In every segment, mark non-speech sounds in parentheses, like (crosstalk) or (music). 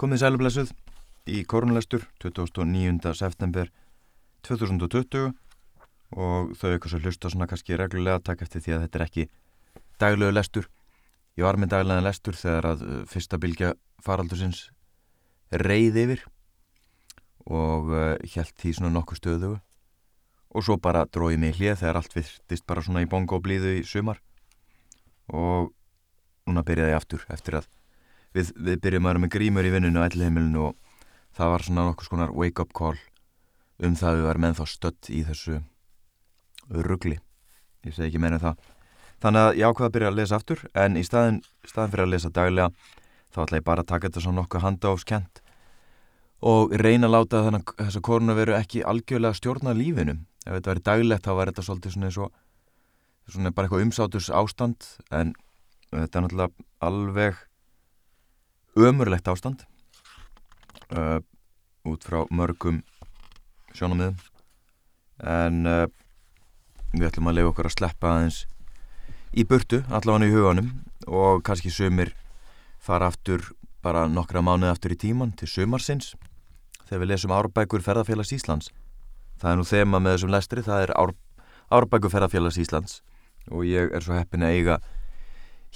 Komið sælublessuð í korunlestur 29. september 2020 og þau eitthvað sem hlusta svona kannski reglulega takk eftir því að þetta er ekki daglegu lestur. Ég var með daglega lestur þegar að uh, fyrsta bylgja faraldursins reyði yfir og uh, held því svona nokkuð stöðu og svo bara dróði mig hlið þegar allt virtist bara svona í bongo blíðu í sumar og núna byrjaði ég aftur eftir að við, við byrjum að vera með grímur í vinninu og ellheimilinu og það var svona nokkuð skonar wake up call um það að við varum ennþá stött í þessu ruggli ég segi ekki meira en það. Þannig að ég ákvaði að byrja að lesa aftur en í staðin, staðin fyrir að lesa daglega þá ætla ég bara að taka þetta svona nokkuð handáfskent og reyna að láta þennan þessa koruna veru ekki algjörlega stjórna lífinu. Ef þetta verið daglegt þá var þetta svolítið svona eins og svona bara eitthvað umsátus ástand en þetta er náttúrulega alveg ömurlegt ástand uh, út frá mörgum sjónamiðum en uh, við ætlum að lefa okkur að sleppa aðeins í burtu, allavega í huganum og kannski sömur fara aftur bara nokkra mánuði aftur í tíman til sömarsins þegar við lesum Árbækur ferðarfélags Íslands það er nú þema með þessum lestri það er Ár, Árbækur ferðarfélags Íslands. Og ég er svo heppin að eiga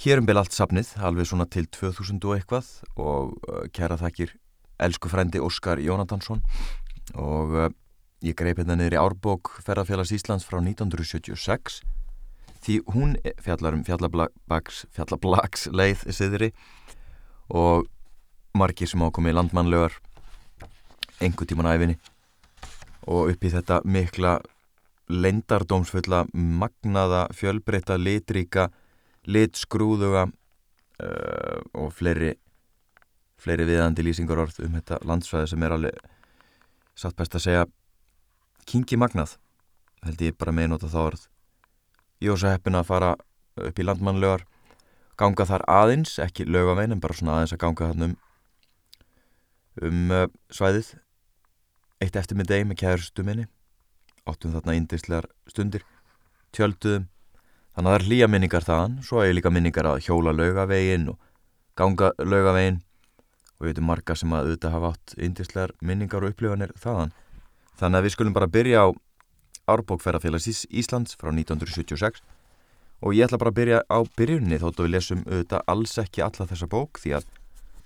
hér um beil allt sapnið alveg svona til 2000 og eitthvað og uh, kæra þakkir elsku frendi Óskar Jónatansson og uh, ég greip hérna niður í Árbók ferðarfélags Íslands frá 1976 því hún fjallar um fjallablags fjallablags leið siðri og margir sem ákomi landmannlegar engu tíman æfinni og upp í þetta mikla leindardómsfulla magnaða, fjölbreyta, litríka litskrúðuga uh, og fleiri fleiri viðandi lýsingar orð um þetta landsvæði sem er alveg satt best að segja kingi magnað held ég bara meðnóta þá orð. Ég var svo heppin að fara upp í landmannlegar ganga þar aðeins, ekki lögavein en bara svona aðeins að ganga þarna um um uh, svæðið. Eitt eftir með deg með kæðurstu minni áttum þarna índislegar stundir tjölduðum þannig að það er hlýja minningar þaðan svo er líka minningar að hjóla lögavegin og ganga lögavegin og við veitum marga sem að auðvitað hafa átt índislegar minningar og upplifanir þaðan. Þannig að við skulum bara byrja á Árbókferðarfélags Íslands frá 1976 og ég ætla bara að byrja á byrjunni þóttu við lesum auðvitað alls ekki alla þessa bók því að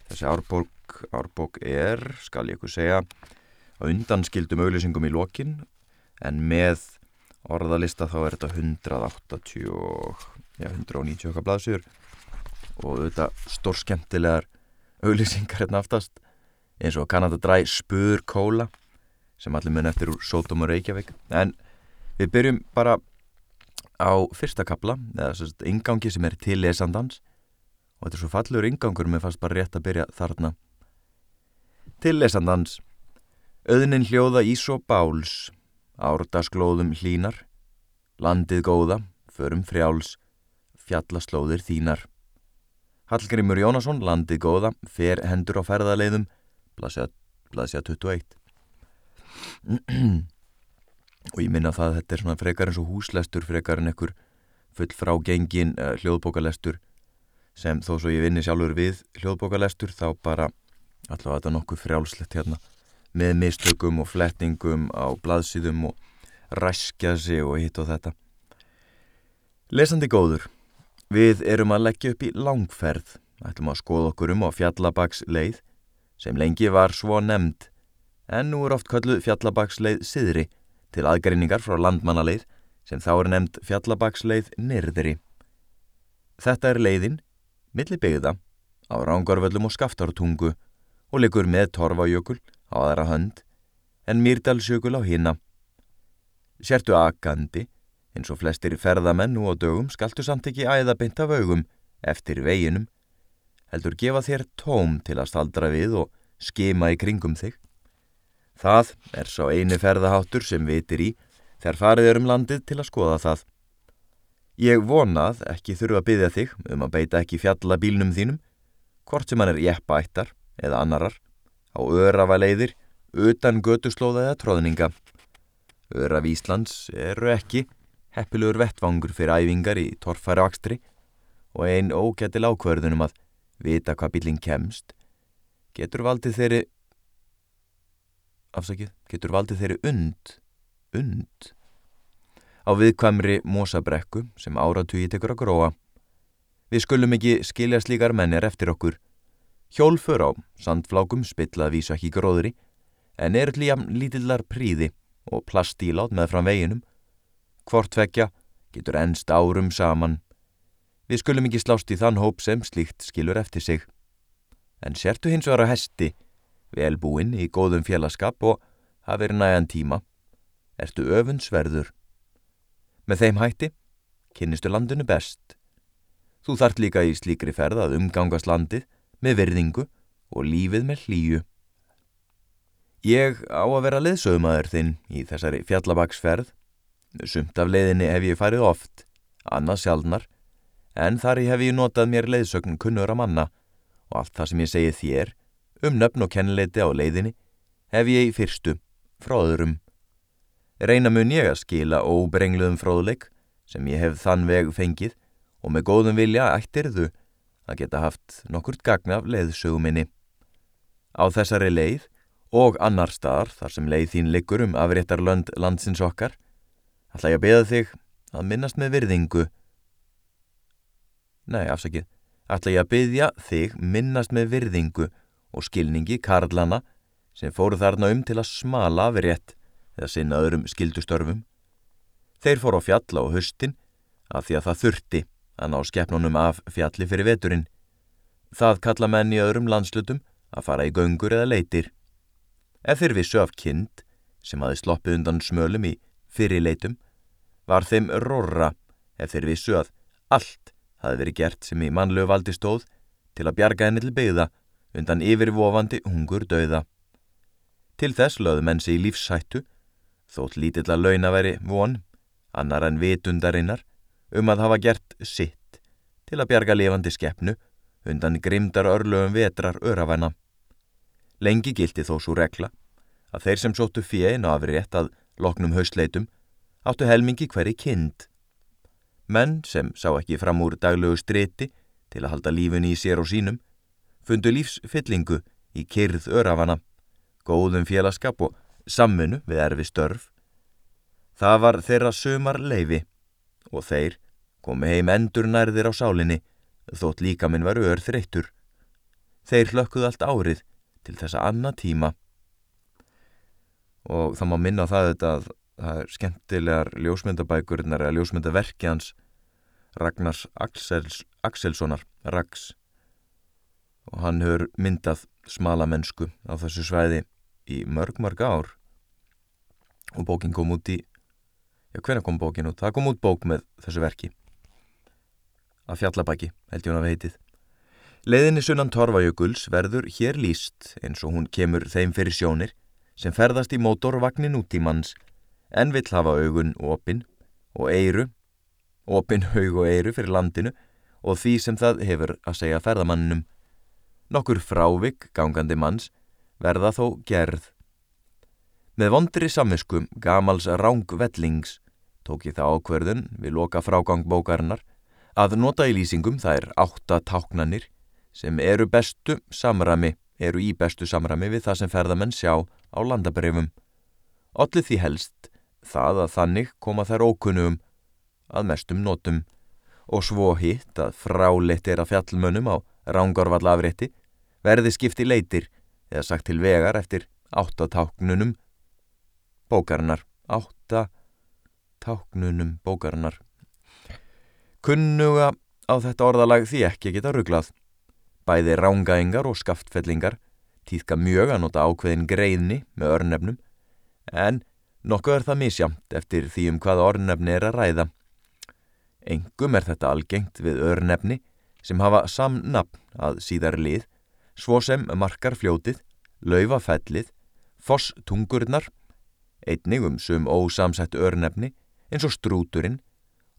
þessi árbók, árbók er, skal ég eitthvað segja að undanskildum auglýsingum í lokin en með orðalista þá er þetta 180 já, 190 okkar blaðsjur og auðvitað stór skemmtilegar auglýsingar hérna aftast eins og Kanada Dry Spur Kóla sem allir mun eftir úr Sótum og Reykjavík. En við byrjum bara á fyrsta kapla, eða sérst ingangi sem er til lesandans. Og þetta er svo fallur ingangur með fast bara rétt að byrja þarna. Til lesandans, auðnin hljóða ís og báls, árdagsglóðum hlínar, landið góða, förum frjáls, fjallaslóðir þínar. Hallgrimur Jónasson, landið góða, fer hendur á ferðaleiðum, blaðsja 21. (clears throat) og ég minna það að þetta er svona frekar eins og húslestur frekar en ekkur full frá gengin uh, hljóðbókalestur sem þó svo ég vinni sjálfur við hljóðbókalestur þá bara allavega þetta nokkuð frjálslegt hérna með mistökum og flettingum á blaðsýðum og ræskja sig og hitt og þetta Lesandi góður Við erum að leggja upp í langferð ætlum að skoða okkur um á fjallabaks leið sem lengi var svo nefnd en nú er oft kalluð fjallabaks leið siðri til aðgreiningar frá landmannaleið sem þá er nefnd fjallabaksleið nyrðri. Þetta er leiðin, milli byggða, á rángarvöllum og skaftartungu og leikur með torfajökul á aðra hönd en Mýrdalsjökul á hinna. Sértu akandi, eins og flestir ferðamenn nú á dögum skaltu samt ekki æða beint af augum eftir veginum, heldur gefa þér tóm til að staldra við og skema í kringum þig. Það er sá eini ferðaháttur sem vitir í þegar farið er um landið til að skoða það. Ég vonað ekki þurfa að byggja þig um að beita ekki fjallabílnum þínum, hvort sem hann er jeppaættar eða annarar, á örafaleiðir, utan götuslóða eða tróðninga. Öraf Íslands eru ekki heppilegur vettvangur fyrir æfingar í torfæri akstri og einn ógættil ákverðunum að vita hvað bílinn kemst getur valdið þeirri afsakið, getur valdið þeirri und und á viðkvæmri mósabrekku sem áratugi tekur að gróa Við skulum ekki skilja slíkar mennir eftir okkur. Hjólfur á sandflákum spillað vísa ekki gróðri en er líam lítillar príði og plastílát með fram veginum. Hvort vekja getur ennst árum saman. Við skulum ekki slást í þann hóp sem slíkt skilur eftir sig. En sértu hins vegar að hesti, velbúinn í góðum félagskap og hafið næjan tíma, ertu öfunnsverður. Með þeim hætti kynnistu landinu best. Þú þart líka í slíkri ferð að umgangast landið með verðingu og lífið með hlýju. Ég á að vera leðsögumæður þinn í þessari fjallabaksferð. Sumt af leiðinni hef ég farið oft, annað sjálfnar, en þar hef ég notað mér leiðsögn kunnur að manna og allt það sem ég segi þér, um nöfn og kennileiti á leiðinni, hef ég í fyrstu, frá öðrum. Reina mun ég að skila óbrengluðum fróðleik sem ég hef þann veg fengið og með góðum vilja ættirðu að geta haft nokkurt gagna af leiðsöguminni. Á þessari leið og annar staðar þar sem leið þín liggur um afréttarlönd landsins okkar, ætla ég að beða þig að minnast með virðingu. Nei, afsakið, ætla ég að beðja þig minnast með virðingu og skilningi karlana sem fóru þarna um til að smala afrétt eða sinna öðrum skildustörfum. Þeir fóru á fjalla og höstin af því að það þurfti að ná skeppnunum af fjalli fyrir veturinn. Það kalla menn í öðrum landslutum að fara í göngur eða leitir. Ef þeir vissu af kind sem hafi sloppið undan smölum í fyrirleitum, var þeim rorra ef þeir vissu að allt hafi verið gert sem í mannlegu valdi stóð til að bjarga henni til byggða undan yfirvofandi hungur döiða. Til þess lögðu menn sig í lífshættu, þótt lítill að launa veri von, annar en vitundarinnar, um að hafa gert sitt til að bjarga lifandi skeppnu undan grimdar örlöfum vetrar öravæna. Lengi gildi þó svo regla að þeir sem sóttu fjein á afrirétt að loknum haustleitum áttu helmingi hverji kind. Menn sem sá ekki fram úr daglegu striti til að halda lífunni í sér og sínum fundu lífsfyllingu í kyrð örafana, góðum félagskap og samminu við erfi störf. Það var þeirra sömar leifi og þeir komi heim endur nærðir á sálinni þótt líka minn var ör þreyttur. Þeir hlökkuð allt árið til þessa annað tíma. Og það má minna það að það er skemmtilegar ljósmyndabækurnar eða ljósmyndaverki hans Ragnars Axels, Axelssonar, Rags og hann hefur myndað smala mennsku á þessu svæði í mörg mörg ár og bókin kom út í Já, hvernig kom bókin út? Það kom út bók með þessu verki. Að fjallabæki, held ég hún að veitið. Leðinni sunnan Torfajökuls verður hér líst eins og hún kemur þeim fyrir sjónir sem ferðast í mótorvagnin út í manns en vill hafa augun opinn og eiru, opinn haug og eiru fyrir landinu og því sem það hefur að segja ferðamanninum. Nokkur frávik gangandi manns verða þó gerð Með vondri samviskum gamals rángvellings tók ég það ákverðun við loka frágang bókarinnar að nota í lýsingum er átta táknanir sem eru bestu samrami, eru í bestu samrami við það sem ferðamenn sjá á landabrefum. Allir því helst það að þannig koma þær ókunnum að mestum notum og svo hitt að fráleitt er að fjallmönnum á rángarvall afrétti verði skipti leitir eða sagt til vegar eftir átta táknunum bókarinnar, átta táknunum bókarinnar. Kunnuga á þetta orðalag því ekki geta rugglað. Bæði rángaengar og skaftfellingar týðka mjög að nota ákveðin greiðni með örnefnum, en nokkuð er það misjamt eftir því um hvaða örnefni er að ræða. Engum er þetta algengt við örnefni sem hafa samnafn að síðar lið, svo sem markar fljótið, laufafellið, fosstungurnar einnig um sum ósamsett örnefni eins og strúturinn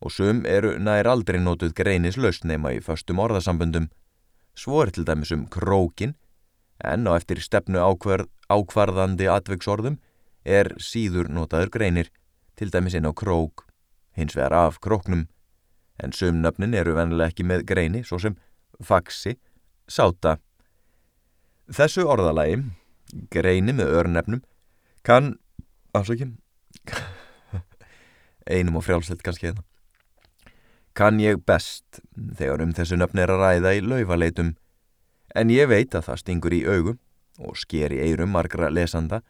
og sum eru nær aldrei nótuð greinis lausneima í föstum orðasambundum. Svo er til dæmis um krókin en á eftir stefnu ákvarð, ákvarðandi atvegsorðum er síður notaður greinir, til dæmis inn á krók, hins vegar af króknum, en sumnöfnin eru vennilega ekki með greini, svo sem faxi, sáta. Þessu orðalagi, greini með örnefnum, kann, afsökjum, einum og frjálsett kannski hérna, kann ég best þegar um þessu nöfn er að ræða í laufaleitum, en ég veit að það stingur í augum og sker í eirum margra lesanda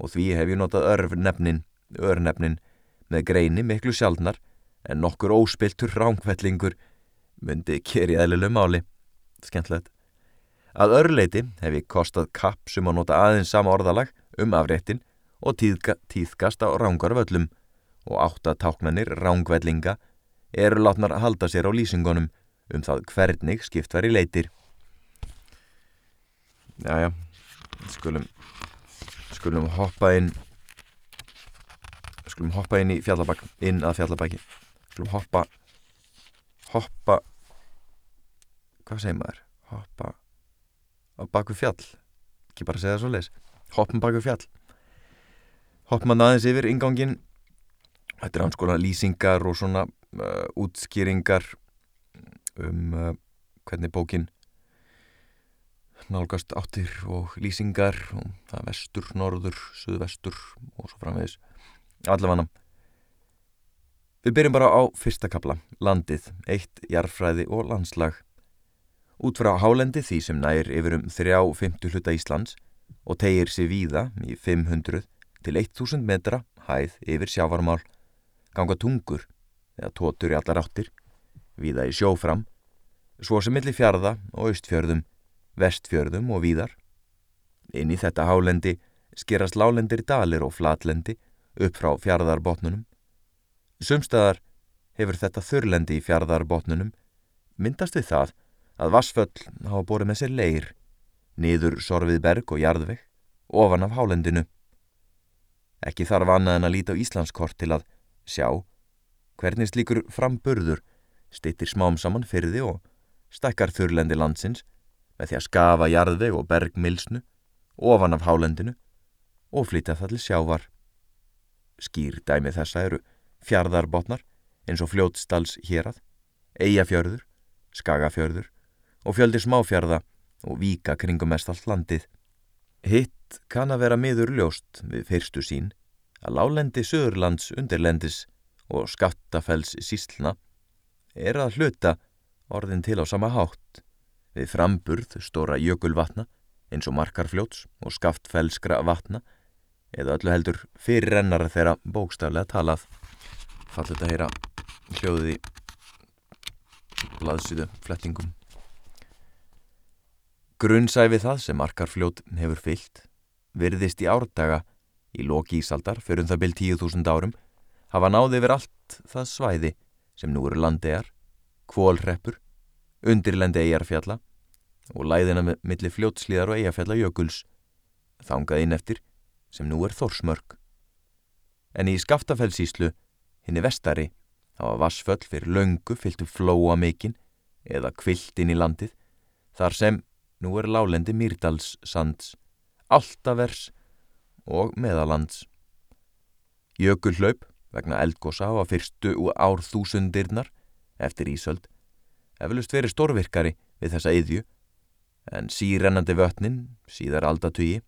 og því hef ég notað örnefnin, örnefnin með greini miklu sjálfnar en nokkur óspiltur rángvellingur myndi keri eðlileg máli. Skemmtilegt. Að örleiti hef ég kostað kapp sem að nota aðeins sama orðalag um afréttin og tíðka, tíðkast á rángarvöllum og áttatáknanir rángvellinga eru látnar að halda sér á lýsingunum um það hvernig skipt var í leitir. Jæja, skulum, skulum hoppa inn, skulum hoppa inn í fjallabæk, inn að fjallabæki, skulum hoppa, hoppa, hvað segir maður, hoppa á baku fjall, ekki bara segja það svo leis, hoppum baku fjall, hoppum að aðeins yfir ingangin, þetta er hans konar lýsingar og svona uh, útskýringar um uh, hvernig bókin nálgast áttir og lýsingar og það er vestur, norður, suðvestur og svo framvegis. Allavega við byrjum bara á fyrsta kapla landið, eitt, jarfræði og landslag. Út frá hálendi því sem nær yfir um þrjá fymtu hluta Íslands og tegir sér víða í 500 til 1000 metra hæð yfir sjávarmál ganga tungur eða tótur í allar áttir víða í sjófram svo sem millir fjarða og austfjörðum vestfjörðum og víðar. Inn í þetta hálendi skerast lálendir dalir og flatlendi upp frá fjarðarbotnunum. Sumstaðar hefur þetta þurrlendi í fjarðarbotnunum myndast við það að Vassföll hafa borið með sér leir, niður sorfið berg og jarðvegg, ofan af hálendinu. Ekki þarf annað en að líta á Íslandskort til að sjá hvernig slíkur framburður stittir smám saman fyrði og stakkar þurrlendi landsins með því að skafa jarðveg og bergmilsnu ofan af hálendinu og flytja það til sjávar. Skýr dæmi þessa eru fjarðarbotnar eins og fljótstals hérað, eigafjörður, skagafjörður og fjöldi smáfjörða og vika kringum mest allt landið. Hitt kann að vera miður ljóst við fyrstu sín að lálendi söðurlands undirlendis og skattafells síslna er að hluta orðin til á sama hátt við framburð stóra jökulvatna eins og markarfljóts og skaftfælskra vatna eða öllu heldur fyrir rennara þeirra bókstaflega talað. Fallit að heyra hljóðið í blaðsýðu flettingum Grunnsæfi það sem markarfljót hefur fyllt virðist í árdaga í loki Ísaldar fyrir um það byrj 10.000 árum hafa náði yfir allt það svæði sem nú eru landegar, kvólreppur undirlendi eigjarfjalla og læðina með milli fljótslíðar og eigjarfjalla jökuls, þangað inn eftir sem nú er Þórsmörk. En í Skaftafellsíslu, henni vestari, hafa vassföll fyrir löngu fylgtu flóa mikinn eða kvilt inn í landið, þar sem nú er lálendi Mýrdals sands, Altavers og Meðalands. Jökulhlaup vegna eldgósa á fyrstu og árþúsundirnar eftir Ísöld eflust verið stórvirkari við þessa yðju, en sírennandi vötnin, síðar aldatugi.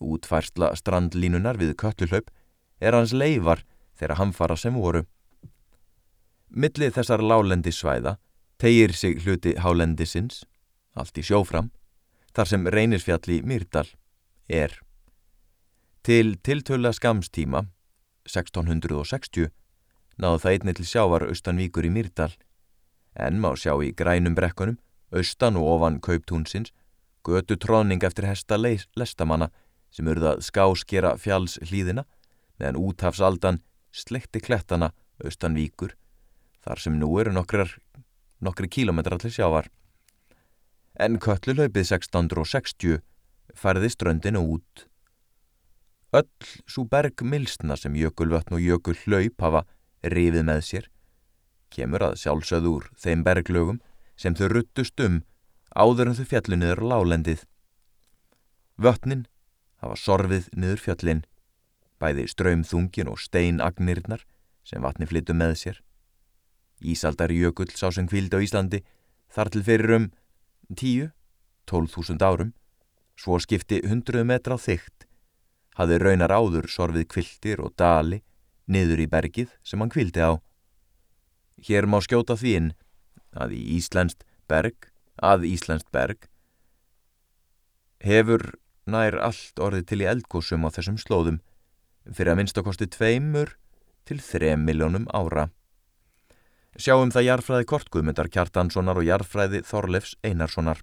Útfærsla strandlínunar við köttuhlaup er hans leifar þegar hamfara sem voru. Millið þessar lálendi svæða tegir sig hluti hálendisins, allt í sjófram, þar sem reynisfjalli Myrdal er. Til tiltöla skamstíma, 1660, náðu það einni til sjávar austanvíkur í Myrdal en má sjá í grænum brekkunum, austan og ofan kauptúnsins, götu tróning eftir hesta lestamanna sem urðað skáskera fjalls hlýðina, meðan úthafsaldan slekti klettana austan víkur, þar sem nú eru nokkri kílometrar til sjávar. En köllulaupið 1660 færði ströndinu út. Öll svo bergmilsna sem jökulvötn og jökullaup hafa rifið með sér, kemur að sjálfsöður þeim berglögum sem þau ruttust um áður en þau fjallu niður lálendið. Vötnin hafa sorfið niður fjallin, bæði ströymþungin og steinagnirnar sem vatni flyttu með sér. Ísaldar jökull sá sem kvíld á Íslandi þar til fyrir um 10-12 þúsund árum svo skipti hundruð metra á þygt, hafði raunar áður sorfið kviltir og dali niður í bergið sem hann kvildi á. Hér má skjóta því inn að í Íslandst berg, að Íslandst berg, hefur nær allt orðið til í eldgósum á þessum slóðum fyrir að minnstakosti tveimur til þrem miljónum ára. Sjáum það jarfræði Kortguðmyndar Kjartanssonar og jarfræði Þorlefs Einarssonar.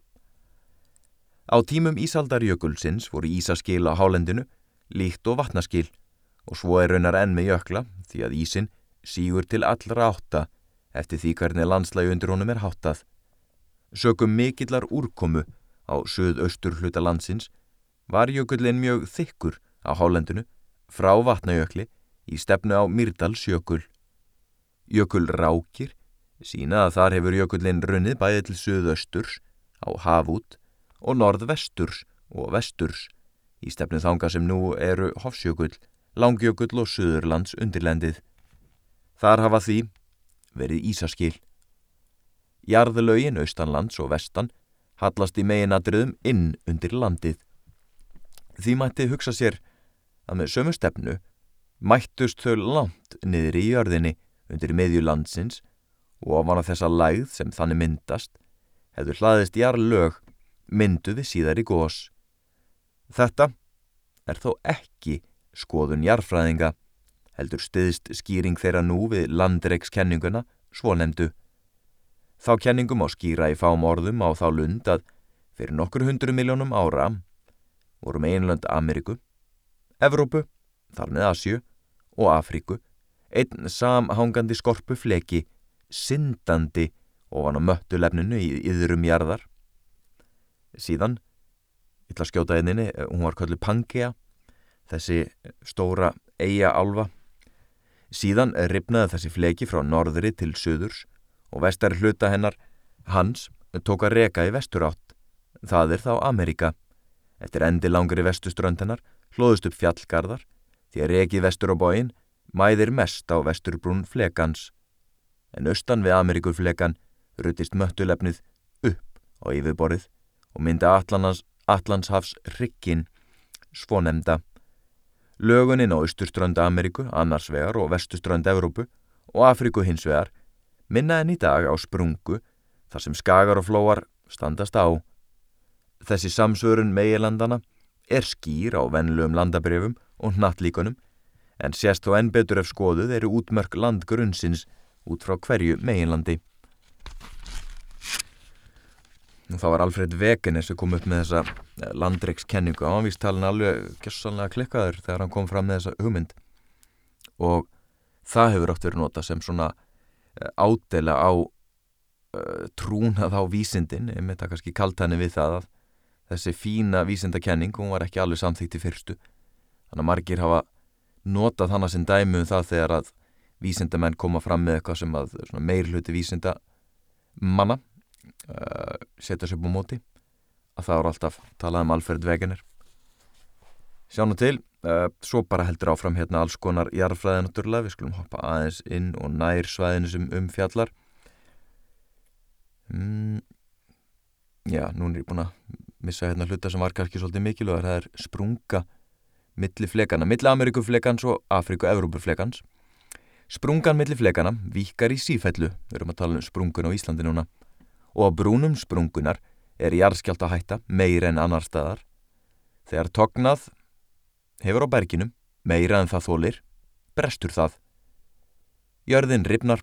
Á tímum Ísaldarjökulsins voru ísaskil á hálendinu, líkt og vatnaskil og svo er raunar enn með jökla því að ísin sígur til allra átta eftir því hvernig landslægi undir honum er háttað. Sökum mikillar úrkomu á söð-austur hluta landsins var jökullin mjög þykkur á hálendinu frá vatnajökli í stefnu á Myrdalsjökul. Jökul rákir sína að þar hefur jökullin runnið bæði til söð-östurs á hafút og norðvesturs og vesturs í stefnu þanga sem nú eru Hofsjökull, Langjökull og Suðurlands undirlendið. Þar hafa því verið Ísaskil. Jarðlaugin austanlands og vestan hallast í meginadriðum inn undir landið. Því mætti hugsa sér að með sömu stefnu mættust þau langt niður í jörðinni undir meðjulandsins og ofan af þessa lægð sem þannig myndast hefur hlaðist jarðlög mynduði síðar í gós. Þetta er þó ekki skoðun jarfræðinga, heldur stiðst skýring þeirra nú við landreikskenninguna svonemdu. Þá kenningum á skýra í fám orðum á þá lund að fyrir nokkur hundru miljónum ára vorum einlönd Ameríku, Evrópu, þar með Asju og Afríku, einn samhangandi skorpu fleki, syndandi ofan á möttulefninu í yðrum jarðar. Síðan að skjóta einninni, hún var kallið Pangea þessi stóra eiga álfa síðan ripnaði þessi fleki frá norðri til söðurs og vestari hluta hennar hans tók að reka í vesturátt. Það er þá Amerika eftir endi langri vestuströnd hennar hlóðust upp fjallgarðar því að reki vestur á bóin mæðir mest á vesturbrún flekans en austan við Amerikurflekan rutist möttulefnið upp á yfirborið og myndi Atlans, Atlanshafs rikkin svonemda. Löguninn á austurströnda Ameríku, annars vegar og vestuströnda Evrópu og Afriku hins vegar minna enn í dag á sprungu þar sem skagar og flóar standast á. Þessi samsvörun meilandana er skýr á venluum landabrefum og nattlíkonum en sérst þó enn betur ef skoðuð eru útmörk landgrunnsins út frá hverju meilanlandi. Það var Alfred Wegener sem kom upp með þessa eh, landreikskenningu og hann víst talin alveg gessanlega klikkaður þegar hann kom fram með þessa hugmynd. Og það hefur oft verið nota sem svona eh, ádela á uh, trúnað á vísindin. Ég með það kannski kalt henni við það að þessi fína vísindakenning hún var ekki alveg samþýtt í fyrstu. Þannig að margir hafa notað hana sem dæmu um það þegar að vísindamenn koma fram með eitthvað sem að meir hluti vísinda manna uh, setja sér búið móti að það voru alltaf talað um Alfred Wegener. Sjánu til uh, svo bara heldur áfram hérna alls konar jarðfræði náttúrulega, við skulum hoppa aðeins inn og nær svæðinu sem umfjallar mm, já, nú er ég búin að missa hérna hluta sem var kannski svolítið mikilvægur, það er sprunga milli flekana, milli Amerikuflekans og Afriku-Európuflekans sprungan milli flekana vikar í sífellu, við erum að tala um sprungun á Íslandi núna. Og á brúnum sprungunar er jarðskjált að hætta meira en annar staðar. Þegar tognað hefur á berginum meira en það þólir, brestur það. Jörðin ripnar,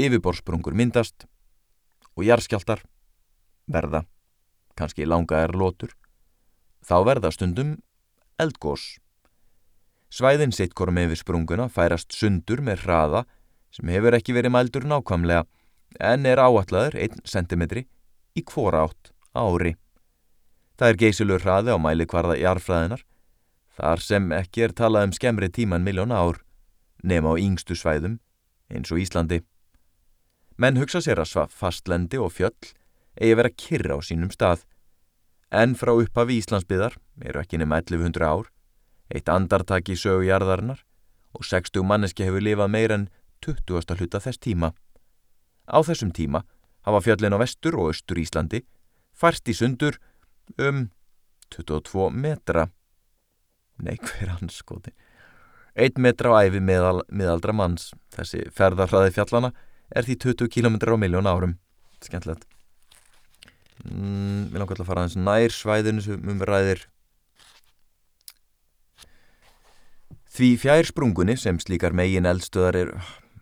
yfirborsprungur myndast og jarðskjáltar verða, kannski langa er lótur, þá verða stundum eldgós. Svæðin sitt korum yfir sprunguna færast sundur með hraða sem hefur ekki verið mældur nákvæmlega en er áallaður 1 cm í hvora átt ári. Það er geysilur hraði á mæli hvarða í arfræðinar, þar sem ekki er talað um skemmri tíman miljón ár, nema á yngstu svæðum, eins og Íslandi. Menn hugsa sér að fastlendi og fjöll eigi vera kyrra á sínum stað, en frá upphafi Íslandsbyðar eru ekki nema 1100 ár, eitt andartak í sögu jarðarinnar og 60 manneski hefur lifað meira en 20. hluta þess tíma. Á þessum tíma hafa fjöllin á vestur og austur Íslandi færst í sundur um 22 metra. Nei, hver hans skoti? 1 metra á æfi meðal, meðaldra manns. Þessi ferðarhraði fjallana er því 20 km á miljón árum. Skemmtilegt. Mm, við langar alltaf að fara aðeins nær svæðinu sem um ræðir. Því fjær sprungunni sem slíkar megin eldstöðar er,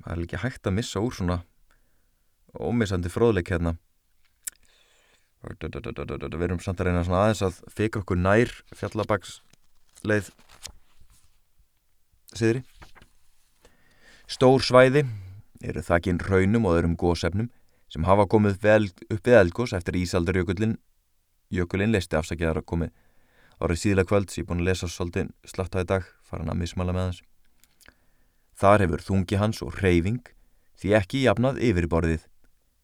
það er ekki hægt að missa úr svona ómissandi fróðleik hérna. Við erum samt að reyna svona aðeins að fikra okkur nær fjallabags leið siðri Stór svæði eru þakkinn raunum og öðrum gósefnum sem hafa komið vel upp við eldgós eftir Ísaldarjökullin Jökullin listi afsakjaðar að komið. Árið síðlega kvölds ég er búin að lesa svolítið slatta í dag farin að mismala með hans Þar hefur þungi hans og reyfing því ekki jafnað yfirborðið.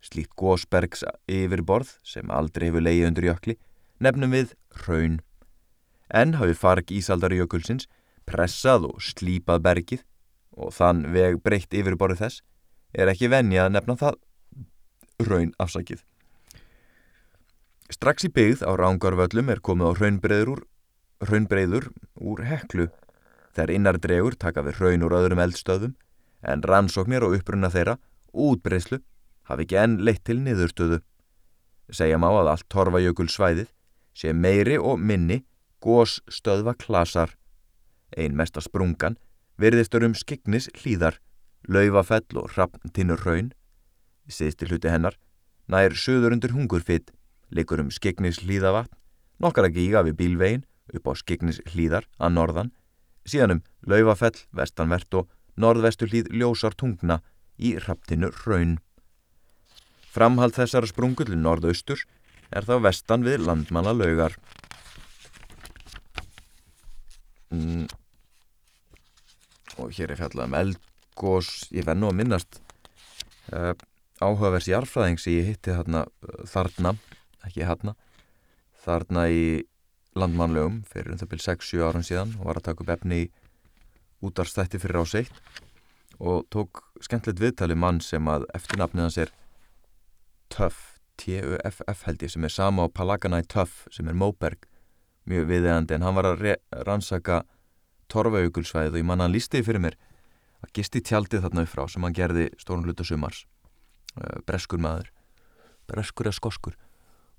Slíkt gósbergs yfirborð sem aldrei hefur leiði undir jökli nefnum við raun. En hafi farg Ísaldarjökulsins pressað og slípað bergið og þann veg breytt yfirborðu þess. Er ekki venja að nefna það raun afsakið. Strax í byggð á rángarvöllum er komið á raunbreyður raunbreyður úr heklu. Þær innar dregur taka við raun úr öðrum eldstöðum en rannsóknir og upprunna þeirra útbreyslu hafi ekki enn leitt til niðurstöðu. Segja má að allt torfajökulsvæðið sé meiri og minni gós stöðva klasar. Ein mesta sprungan verðistur um skignis hlýðar, laufafell og rappntinnur raun. Í siðstil hluti hennar nær söður undir hungurfitt, likur um skignis hlýðavatn, nokkara gíga við bílvegin upp á skignis hlýðar að norðan, síðan um laufafell, vestanvert og norðvestu hlýð ljósar tungna í rapptinnur raun. Framhald þessara sprungull í norðaustur er þá vestan við landmanna laugar. Mm. Og hér er fjallað um eldgós, ég venn nú að minnast uh, áhugavers jarfræðing sem ég hitti þarna, þarna, ekki þarna, þarna í landmannlaugum fyrir um það byrj 6-7 árum síðan og var að taka upp efni í útarstætti fyrir áseitt og tók skemmtilegt viðtali mann sem að eftirnafnið hans er Tuff, T-U-F-F held ég sem er sama á Palaganæ Tuff sem er Móberg mjög viðeigandi. En hann var að rannsaka torfaugulsvæðið og ég manna hann lístiði fyrir mér að gisti tjaldið þarna upp frá sem hann gerði stórn hluta sumars breskur maður. Breskur eða skoskur.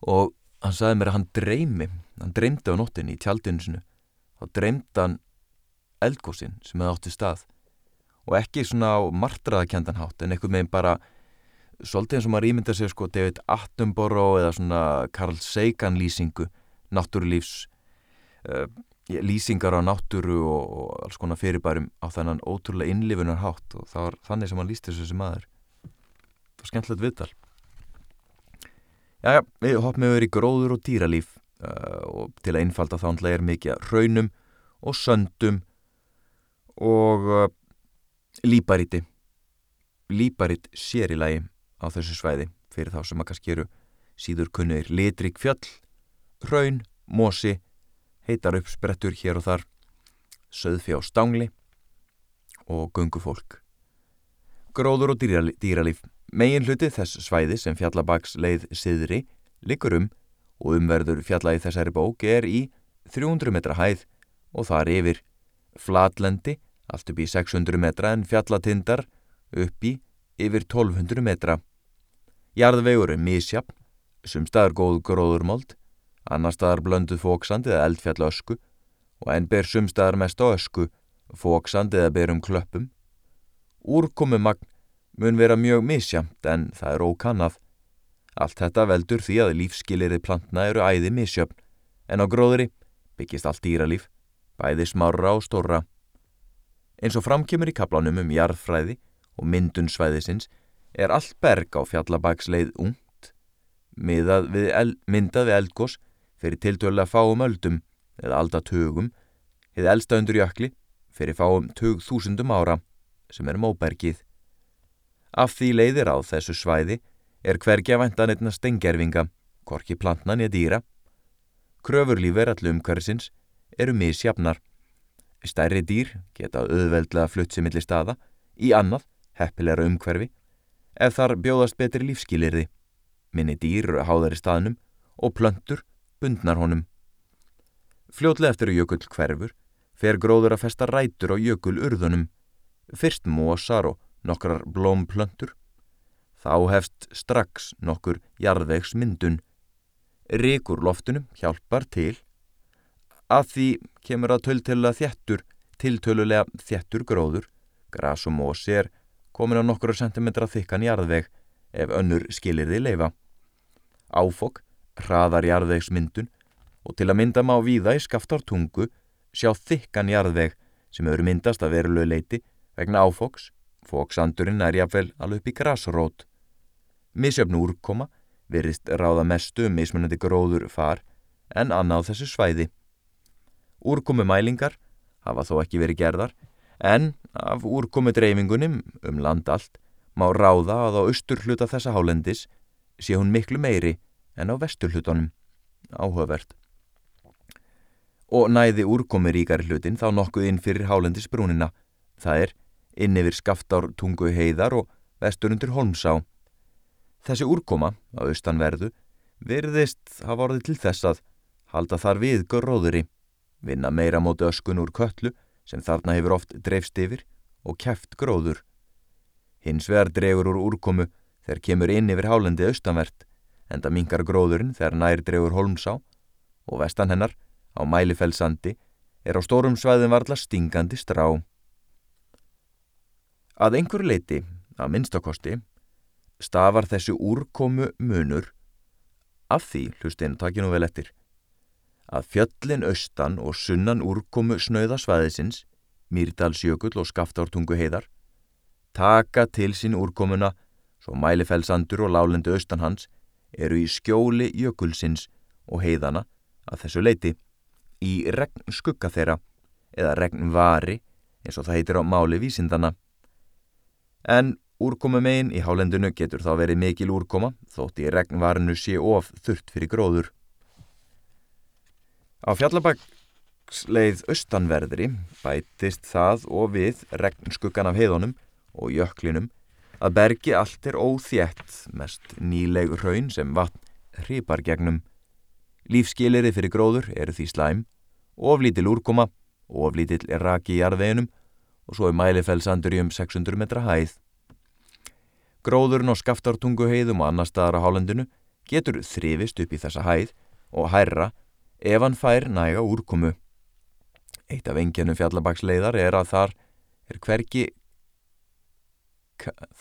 Og hann sagði mér að hann dreymi hann dreymdi á nóttinni í tjaldinu sinu þá dreymdi hann eldgósin sem hefði átti stað. Og ekki svona á martraðakjandanhátt en einhvern veginn bara svolítið eins og maður ímynda sig sko David Attenborough eða svona Carl Sagan lýsingu náttúrulífs uh, lýsingar á náttúru og, og alls konar fyrirbærum á þennan ótrúlega innlifunar hátt. Og var þannig sem hann lýst þessu sem maður skemmtilegt viðtal Jæja, við hoppum yfir í gróður og dýralíf uh, og til að einfalda þá er mikið raunum og söndum og uh, líparíti líparitt sér í lagi á þessu svæði fyrir þá sem að kannski eru síður kunnir litrik fjöll, raun, mosi, heitar upp sprettur hér og þar, söðfi á stangli og gungufólk. Gróður og dýralíf. Megin hluti þess svæði sem fjallabaks leið siðri likur um og umverður fjalla í þessari bók er í 300 metra hæð og þar yfir flatlendi allt upp í 600 metra en fjallatindar upp í yfir 1200 metra. Jarðvegur er mísjapn, sem staðar góð gróðurmold, annar staðar blönduð fóksand eða eldfjall ösku og enn ber sum staðar mest á ösku, fóksand eða berum klöppum. Úrkomumagn mun vera mjög mísjamt en það er ókannað. Allt þetta veldur því að lífskilirði plantna eru æði mísjöfn en á gróðri byggist allt dýralíf, bæði smarra og stóra. Eins og framkymur í kaplanum um jarðfræði og myndun svæðisins er allt berg á fjallabagsleið ungt, við, eld, myndað við eldgós fyrir tiltölulega fáum öldum eða aldatugum, hefði eldsta undur jökli fyrir fáum tug þúsundum ára sem er móbergið. Af því leiðir á þessu svæði er hvergi að venda nefna stengerfinga, korki plantnan eða dýra. Kröfurlífer allum umhverfisins eru misjafnar. Stærri dýr geta auðveldlega millir staða, í annað, heppilegra umhverfi ef þar bjóðast betri lífskilirði, minni dýr háðar í staðnum og plöntur bundnar honum. Fljótlega eftir jökull hverfur fer gróður að festa rætur á jökul urðunum, fyrst mósar og nokkrar blómplöntur. Þá hefst strax nokkur jarðvegsmyndun. Ríkur loftunum hjálpar til að því kemur að töltölulega þjættur, tiltölulega þjættur gróður, gras og mósi er komin á nokkru sentimetra þykkan jarðveg ef önnur skilir því leifa. Áfokk, hraðar jarðvegsmyndun og til að mynda má víða í skaftartungu sjá þykkan jarðveg sem hefur myndast að verulegu leiti vegna áfokks, fóksandurinn er jáfnvel alveg upp í grasrót. Misjöfn úrkoma verist ráða mestu um mismunandi gróður far en annað þessu svæði. Úrkomu mælingar hafa þó ekki verið gerðar en af úrkomu dreifingunum um land allt má ráða að á austur hluta þessa hálendis sé hún miklu meiri en á vestur hlutunum. Áhugavert. Og næði úrkomi ríkari hlutin þá nokkuð inn fyrir hálendisbrúnina. Það er inn yfir skaftár tungu heiðar og vestur undir holmsá. Þessi úrkoma á austanverðu verðist hafa orðið til þess að halda þar við gróðuri, vinna meira móti öskun úr köllu sem þarna hefur oft dreifst yfir og kæft gróður. Hins vegar dregur úr úrkomu þegar kemur inn yfir hálendi austanvert, enda mingar gróðurinn þegar nær dregur holmsá og vestan hennar á mælifellsandi er á stórum svæðin varla stingandi strá. Að einhver leiti, að minnstakosti, stafar þessi úrkomu munur af því, hlustinn takk nú vel eftir, að fjöllin austan og sunnan úrkomu snauðasvæðisins, Mýrdalsjökull og Skaftártungu heiðar, taka til sín úrkomuna svo mælifellsandur og lálendu austan hans eru í skjóli jökulsins og heiðana að þessu leiti í regn skugga þeirra eða regn vari eins og það heitir á máli vísindana. En úrkomu megin í hálendinu getur þá verið mikil úrkoma þótt í regnvarinu sé of þurft fyrir gróður. Á fjallabagsleið austanverðri bætist það og við regnskuggan af heiðunum og jöklinum að bergi allt er óþjætt mest nýleg raun sem vatn hripar gegnum. Lífskilirði fyrir gróður eru því slæm, oflítil úrkoma, oflítil raki í jarðveginum og svo er mælifellsandur í um 600 metra hæð. Gróðurinn og skaftartungu heiðum og annar staðar á hálendinu getur þrifist upp í þessa hæð og hærra ef hann fær næga úrkomu. Eitt af engjanum fjallabagsleiðar er að þar er hverki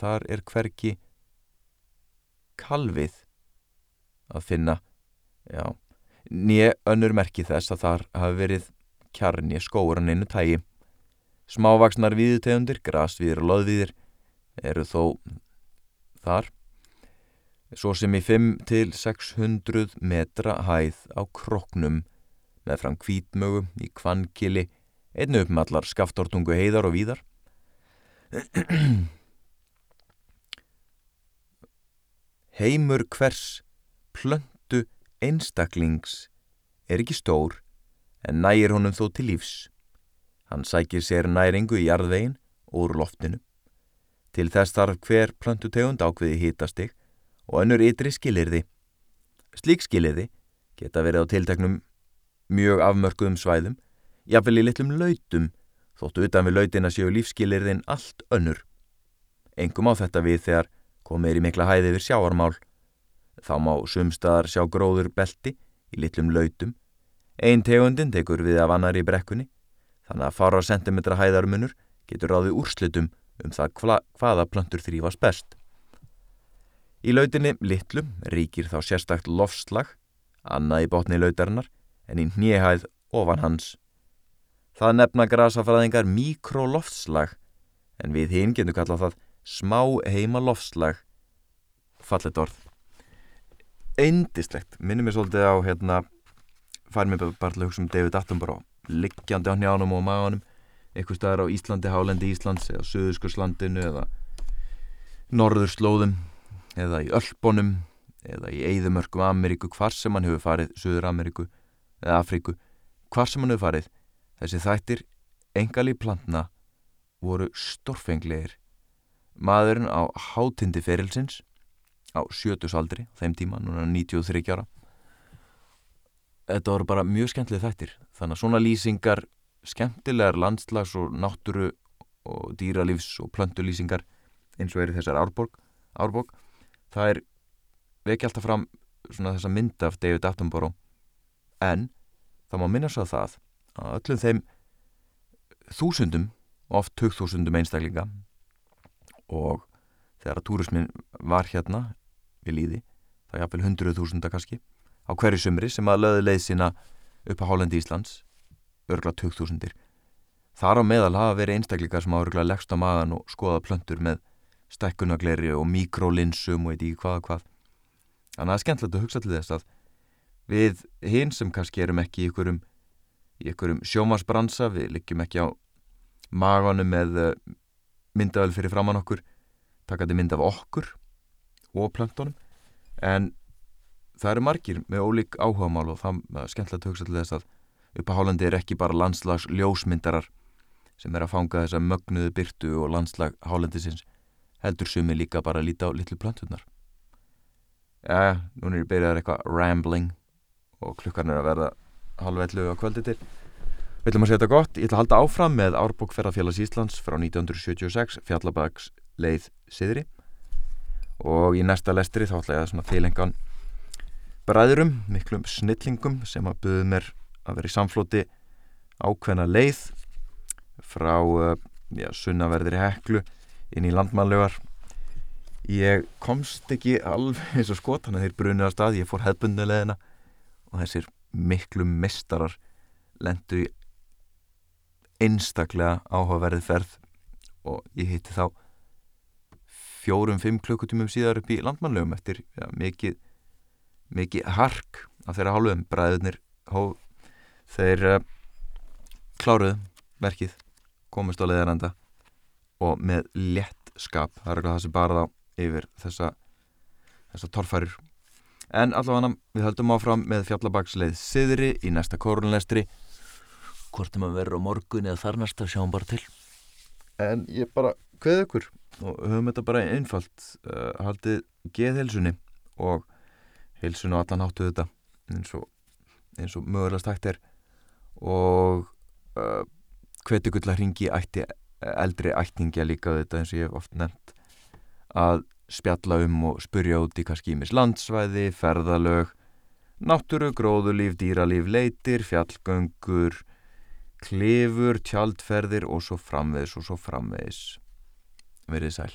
þar er hverki kalvið að finna nýja önnur merki þess að þar hafi verið kjarni skóran einu tægi smávaksnar viðutegundir, grasviðir og loðviðir eru þó þar svo sem í 5-600 metra hæð á kroknum með fram kvítmögu í kvankili einu uppmallar skaftortungu heiðar og víðar (clears throat) Heimur hvers plöntu einstaklings er ekki stór en nægir honum þó til lífs. Hann sækir sér næringu í jarðvegin úr loftinu. Til þess þarf hver plöntutegund ákveði hýtastig og önnur ytri skilirði. Slík skilirði geta verið á tilteknum mjög afmörkuðum svæðum, jáfnvel í litlum lautum, þóttu utan við lautina séu lífskilirðin allt önnur. Engum á þetta við þegar komir í mikla hæði yfir sjáarmál. Þá má sumstaðar sjá gróður belti í litlum lautum. Einn tegundin tekur við af annar í brekkunni, þannig að fara sentimetra hæðarmunur getur ráðið úrslutum um það hva, hvaða plöntur þrýfast best. Í lautinni litlum ríkir þá sérstakt lofslag, annað í botni lautarinnar en í nýjahæð ofan hans. Það nefna grasafræðingar mikrolofslag en við hinn getum kallað það smá heima lofslag fallet orð eindislegt, minnum ég svolítið á hérna, fær mér bara til að hugsa um David Attenborough, liggjandi á njánum og maðunum, eitthvað staðar á Íslandi Hálendi Íslands eða Suðurskurslandinu eða Norðurslóðum eða í Ölbónum eða í Eidumörkum Ameríku hvar sem hann hefur farið, Suður Ameríku eða Afríku, hvar sem hann hefur farið þessi þættir engali plantna voru stórfenglegir. Maðurinn á hátindi ferilsins á sjötusaldri, þeim tíma, núna 93 ára þetta voru bara mjög skemmtileg þættir. Þannig að svona lýsingar skemmtilegar landslags og náttúru og dýralífs og plöntulýsingar eins og er þessar árbók, árbók það er vekja alltaf fram svona þessa mynd af David Attenborough. En það má minna svo að það að öllum þeim þúsundum oft tökþúsundum einstaklinga og þegar að túrismin var hérna við líði, það er jafnvel hundruð þúsunda kannski, á hverju sumri sem að löðu leið sína upp á Hálendi Íslands örgla tökþúsundir þar á meðal hafa verið einstaklingar sem hafa örgla leggst á magan og skoða plöntur með stekkunagleri og mikrolinsum og eitthvað hvað hvað. Þannig að það er skemmtilegt að hugsa til þess að við hinn sem kannski erum ekki í ykkurum, ykkurum sjómasbransa, við liggjum ekki á maganum með eh, myndavel fyrir framann okkur takandi mynd af okkur og plöntunum en það eru margir með ólík áhugamál og það er skemmtilegt að hugsa til þess að upp á Hálandi er ekki bara landslags ljósmyndarar sem er að fanga þessa mögnuðu byrtu og landslag Hálandisins heldur sumi líka bara að líta á litlu plöntunar ja, núna er ég byrjað eitthvað rambling og klukkan er að verða halvellu á kvöldi til. Við ætlum að segja þetta gott, ég ætla að halda áfram með Árbókferðarfélags Íslands frá 1976, Fjallabags leið siðri og í næsta lestri þá ætla ég að tilengan bræðurum, miklum snillingum sem að buðu mér að vera í samflóti ákveðna leið frá ja, sunnaverðir heklu inn í landmannlegar ég komst ekki alveg eins og skot þannig að þeir brunið á stað, ég fór hefbundulegina og þessir miklu mistarar lendu í einstaklega áhugaverði ferð og ég hitti þá fjórum-fimm klukkutímum síðar upp í landmannlegum eftir ja, mikið, mikið hark af þeirra hálfum. Bræðunir hó, þeir uh, kláruðu verkið komist á leðaranda og með létt skap. Það er eitthvað það sem bara þá yfir þessa, þessa torfærir en allavega við höldum áfram með fjallabagsleið siðri í næsta korunlestri hvort er maður verið á morgun eða þarnast að sjáum bara til. En ég bara hveð ykkur og höfum þetta bara einfalt uh, haldið geðhelsunni og helsun og allan áttu þetta eins og, og mögulega stækt er og uh, hvet ykkur til að ringi ætti, eldri ættingja líka þetta eins og ég hef oft nefnt að spjalla um og spurja út í kannski ímis landsvæði, ferðalög náttúru, gróðulíf, dýralíf, leitir, fjallgöngur klefur, tjaldferðir og svo framvegis og svo framvegis. Verðið sæl.